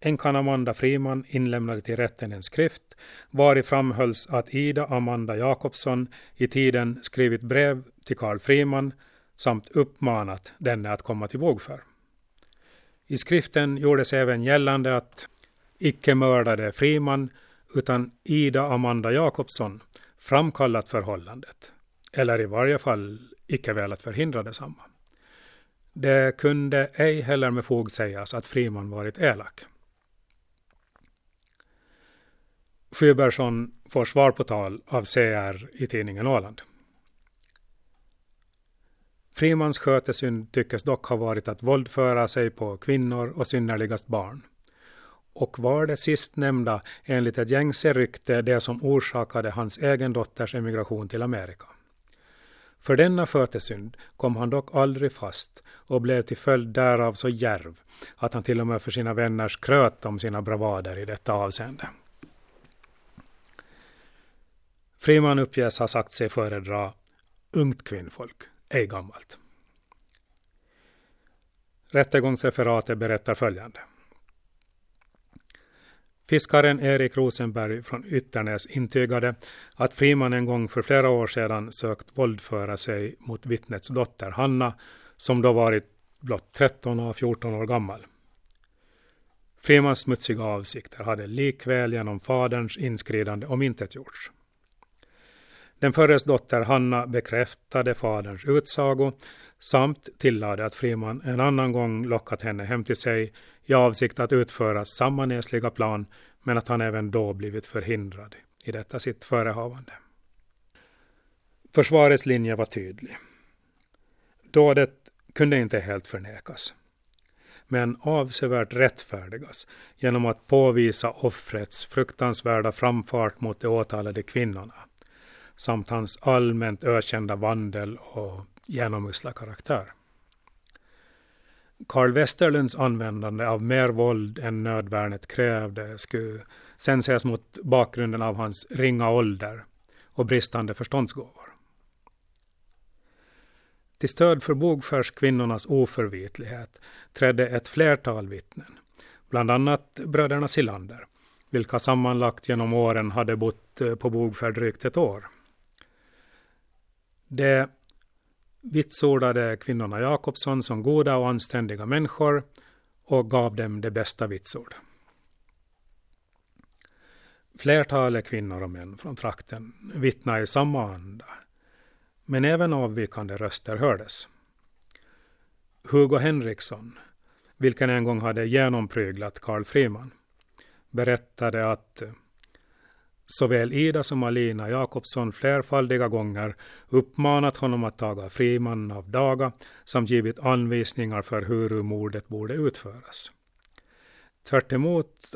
Änkan Amanda Friman inlämnade till rätten en skrift vari framhölls att Ida Amanda Jakobsson i tiden skrivit brev till Karl Friman samt uppmanat denne att komma till bogför. I skriften gjordes även gällande att icke mördade Friman utan Ida Amanda Jakobsson framkallat förhållandet, eller i varje fall icke velat förhindra detsamma. Det kunde ej heller med fog sägas att Friman varit elak. Sjöbergsson får svar på tal av CR i tidningen Åland. Frimans skötesynd tyckes dock ha varit att våldföra sig på kvinnor och synnerligast barn. Och var det sistnämnda enligt ett gängse rykte det som orsakade hans egen dotters emigration till Amerika. För denna skötesynd kom han dock aldrig fast och blev till följd därav så järv att han till och med för sina vänner skröt om sina bravader i detta avseende. Friman uppges ha sagt sig föredra ungt kvinnfolk, ej gammalt. Rättegångsreferatet berättar följande. Fiskaren Erik Rosenberg från Ytternäs intygade att Friman en gång för flera år sedan sökt våldföra sig mot vittnets dotter Hanna, som då varit blott 13 och 14 år gammal. Frimans smutsiga avsikter hade likväl genom faderns inskridande omintetgjorts. Den förres dotter Hanna bekräftade faderns utsago samt tillade att Friman en annan gång lockat henne hem till sig i avsikt att utföra samma nesliga plan men att han även då blivit förhindrad i detta sitt förehavande. Försvarets linje var tydlig. Dådet kunde inte helt förnekas men avsevärt rättfärdigas genom att påvisa offrets fruktansvärda framfart mot de åtalade kvinnorna samt hans allmänt ökända vandel och genomusla karaktär. Karl Westerlunds användande av mer våld än nödvärnet krävde skulle sen ses mot bakgrunden av hans ringa ålder och bristande förståndsgåvor. Till stöd för bogfärskvinnornas oförvitlighet trädde ett flertal vittnen, bland annat bröderna Silander, vilka sammanlagt genom åren hade bott på Bogfärd drygt ett år. Det vitsordade kvinnorna Jakobsson som goda och anständiga människor och gav dem det bästa vitsord. Flertalet kvinnor och män från trakten vittnade i samma anda, men även avvikande röster hördes. Hugo Henriksson, vilken en gång hade genompryglat Karl Friman, berättade att såväl Ida som Alina Jakobsson flerfaldiga gånger uppmanat honom att taga Friman av daga samt givit anvisningar för hur mordet borde utföras. Tvärt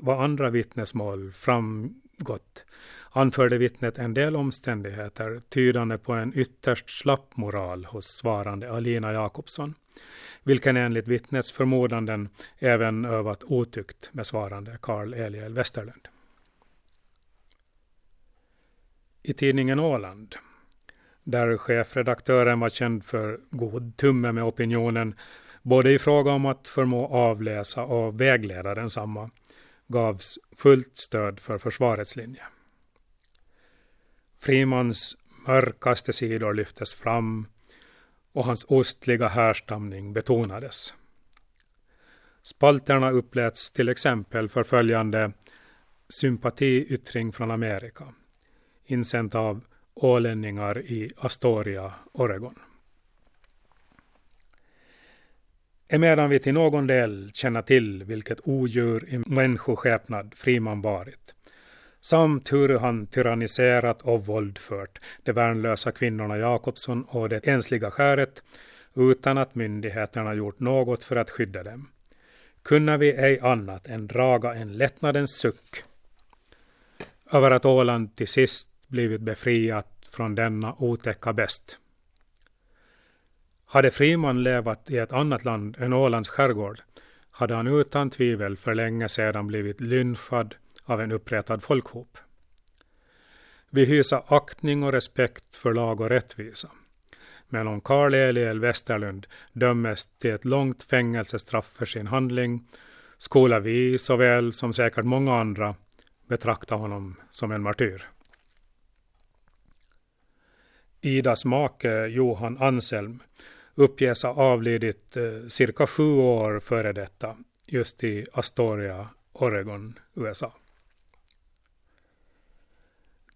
vad andra vittnesmål framgått anförde vittnet en del omständigheter tydande på en ytterst slapp moral hos svarande Alina Jakobsson, vilken enligt vittnets förmodanden även övat otykt med svarande Karl Eliel Westerlund i tidningen Åland, där chefredaktören var känd för god tumme med opinionen, både i fråga om att förmå avläsa och vägleda densamma, gavs fullt stöd för försvarets linje. Frimans mörkaste sidor lyftes fram och hans ostliga härstamning betonades. Spalterna uppläts till exempel för följande sympatiyttring från Amerika insänt av ålänningar i Astoria, Oregon. Emedan vi till någon del känner till vilket odjur i människoskepnad Friman varit, samt hur han tyranniserat och våldfört de värnlösa kvinnorna Jakobsson och det ensliga skäret utan att myndigheterna gjort något för att skydda dem, kunna vi ej annat än draga en lättnadens suck över att Åland till sist blivit befriat från denna otäcka bäst. Hade Friman levat i ett annat land än Ålands skärgård hade han utan tvivel för länge sedan blivit lynchad av en uppretad folkhop. Vi hyser aktning och respekt för lag och rättvisa. Men om Karl Eliel Westerlund dömes till ett långt fängelsestraff för sin handling skola vi, såväl som säkert många andra, betrakta honom som en martyr. Idas make Johan Anselm uppges ha avlidit eh, cirka sju år före detta, just i Astoria, Oregon, USA.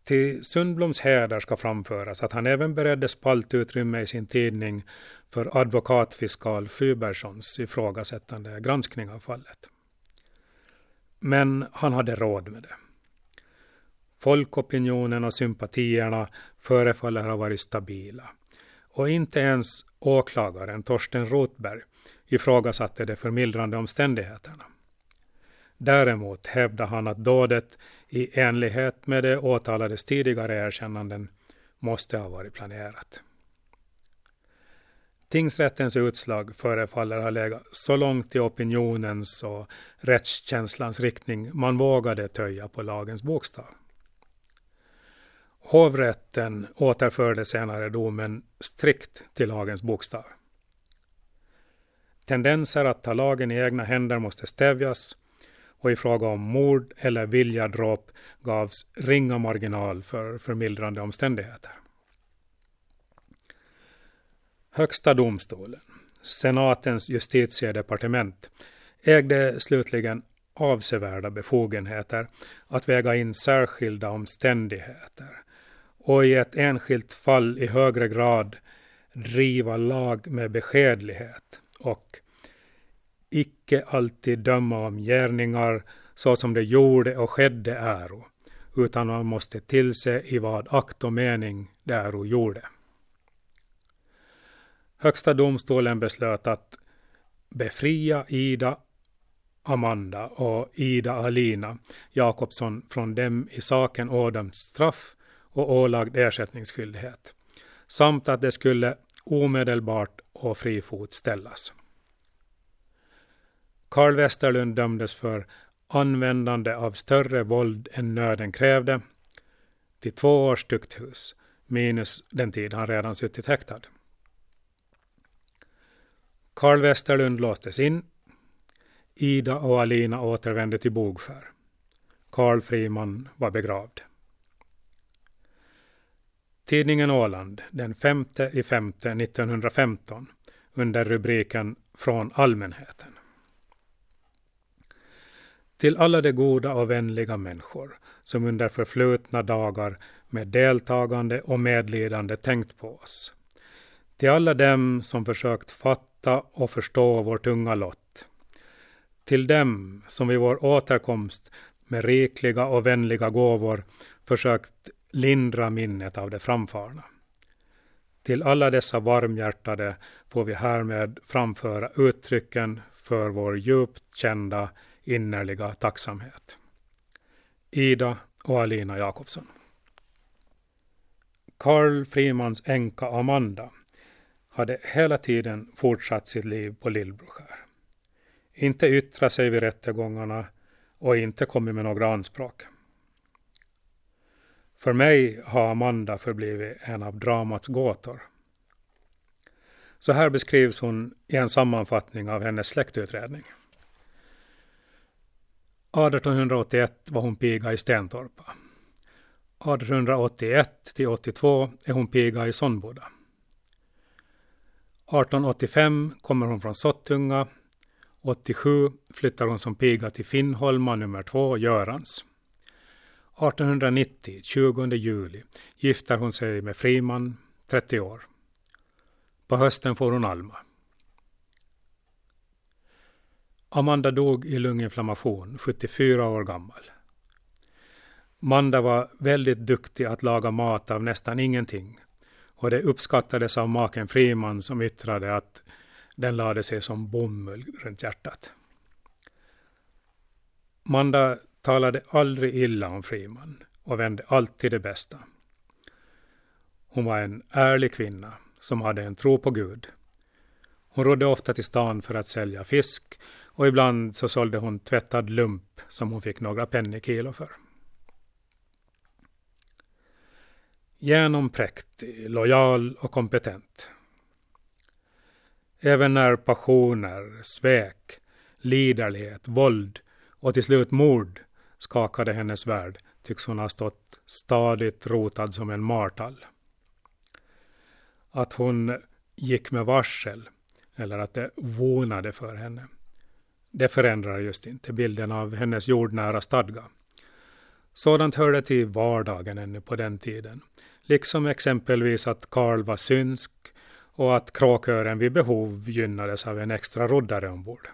Till Sundbloms heder ska framföras att han även beredde spaltutrymme i sin tidning för advokatfiskal Fyberssons ifrågasättande granskning av fallet. Men han hade råd med det. Folkopinionen och sympatierna förefaller ha varit stabila. Och inte ens åklagaren Torsten Rotberg ifrågasatte de förmildrande omständigheterna. Däremot hävdade han att dådet i enlighet med de åtalades tidigare erkännanden måste ha varit planerat. Tingsrättens utslag förefaller ha legat så långt i opinionens och rättskänslans riktning man vågade töja på lagens bokstav. Hovrätten återförde senare domen strikt till lagens bokstav. Tendenser att ta lagen i egna händer måste stävjas och i fråga om mord eller viljadråp gavs ringa marginal för förmildrande omständigheter. Högsta domstolen, senatens justitiedepartement, ägde slutligen avsevärda befogenheter att väga in särskilda omständigheter och i ett enskilt fall i högre grad driva lag med beskedlighet och icke alltid döma om gärningar så som det gjorde och skedde äro, utan man måste tillse i vad akt och mening däro äro gjorde. Högsta domstolen beslöt att befria Ida Amanda och Ida Alina Jakobsson från dem i saken ådömt straff och ålagd ersättningsskyldighet, samt att det skulle omedelbart och fri fot ställas. Karl Westerlund dömdes för användande av större våld än nöden krävde till två års tukthus, minus den tid han redan suttit häktad. Karl Westerlund låstes in. Ida och Alina återvände till Bogskär. Karl Friman var begravd. Tidningen Åland den 5 i 5 1915 under rubriken Från allmänheten. Till alla de goda och vänliga människor som under förflutna dagar med deltagande och medlidande tänkt på oss. Till alla dem som försökt fatta och förstå vår tunga lott. Till dem som vid vår återkomst med rikliga och vänliga gåvor försökt lindra minnet av det framfarna. Till alla dessa varmhjärtade får vi härmed framföra uttrycken för vår djupt kända innerliga tacksamhet. Ida och Alina Jakobsson. Karl Frimans änka Amanda hade hela tiden fortsatt sitt liv på Lillbroskär. Inte yttrat sig vid rättegångarna och inte kommit med några anspråk. För mig har Amanda förblivit en av dramats gåtor. Så här beskrivs hon i en sammanfattning av hennes släktutredning. 1881 var hon piga i Stentorpa. 1881 till 82 är hon piga i Sonboda. 1885 kommer hon från Sottunga. 87 flyttar hon som piga till Finnholma nummer 2, Görans. 1890, 20 juli, gifter hon sig med Friman, 30 år. På hösten får hon Alma. Amanda dog i lunginflammation, 74 år gammal. Manda var väldigt duktig att laga mat av nästan ingenting och det uppskattades av maken Friman som yttrade att den lade sig som bomull runt hjärtat. Manda talade aldrig illa om Friman och vände alltid det bästa. Hon var en ärlig kvinna som hade en tro på Gud. Hon rodde ofta till stan för att sälja fisk och ibland så sålde hon tvättad lump som hon fick några pennykilo för. Genompräktig, lojal och kompetent. Även när passioner, svek, liderlighet, våld och till slut mord skakade hennes värld tycks hon ha stått stadigt rotad som en martall. Att hon gick med varsel, eller att det vonade för henne, det förändrar just inte bilden av hennes jordnära stadga. Sådant hörde till vardagen ännu på den tiden, liksom exempelvis att Karl var synsk och att kråkören vid behov gynnades av en extra roddare ombord.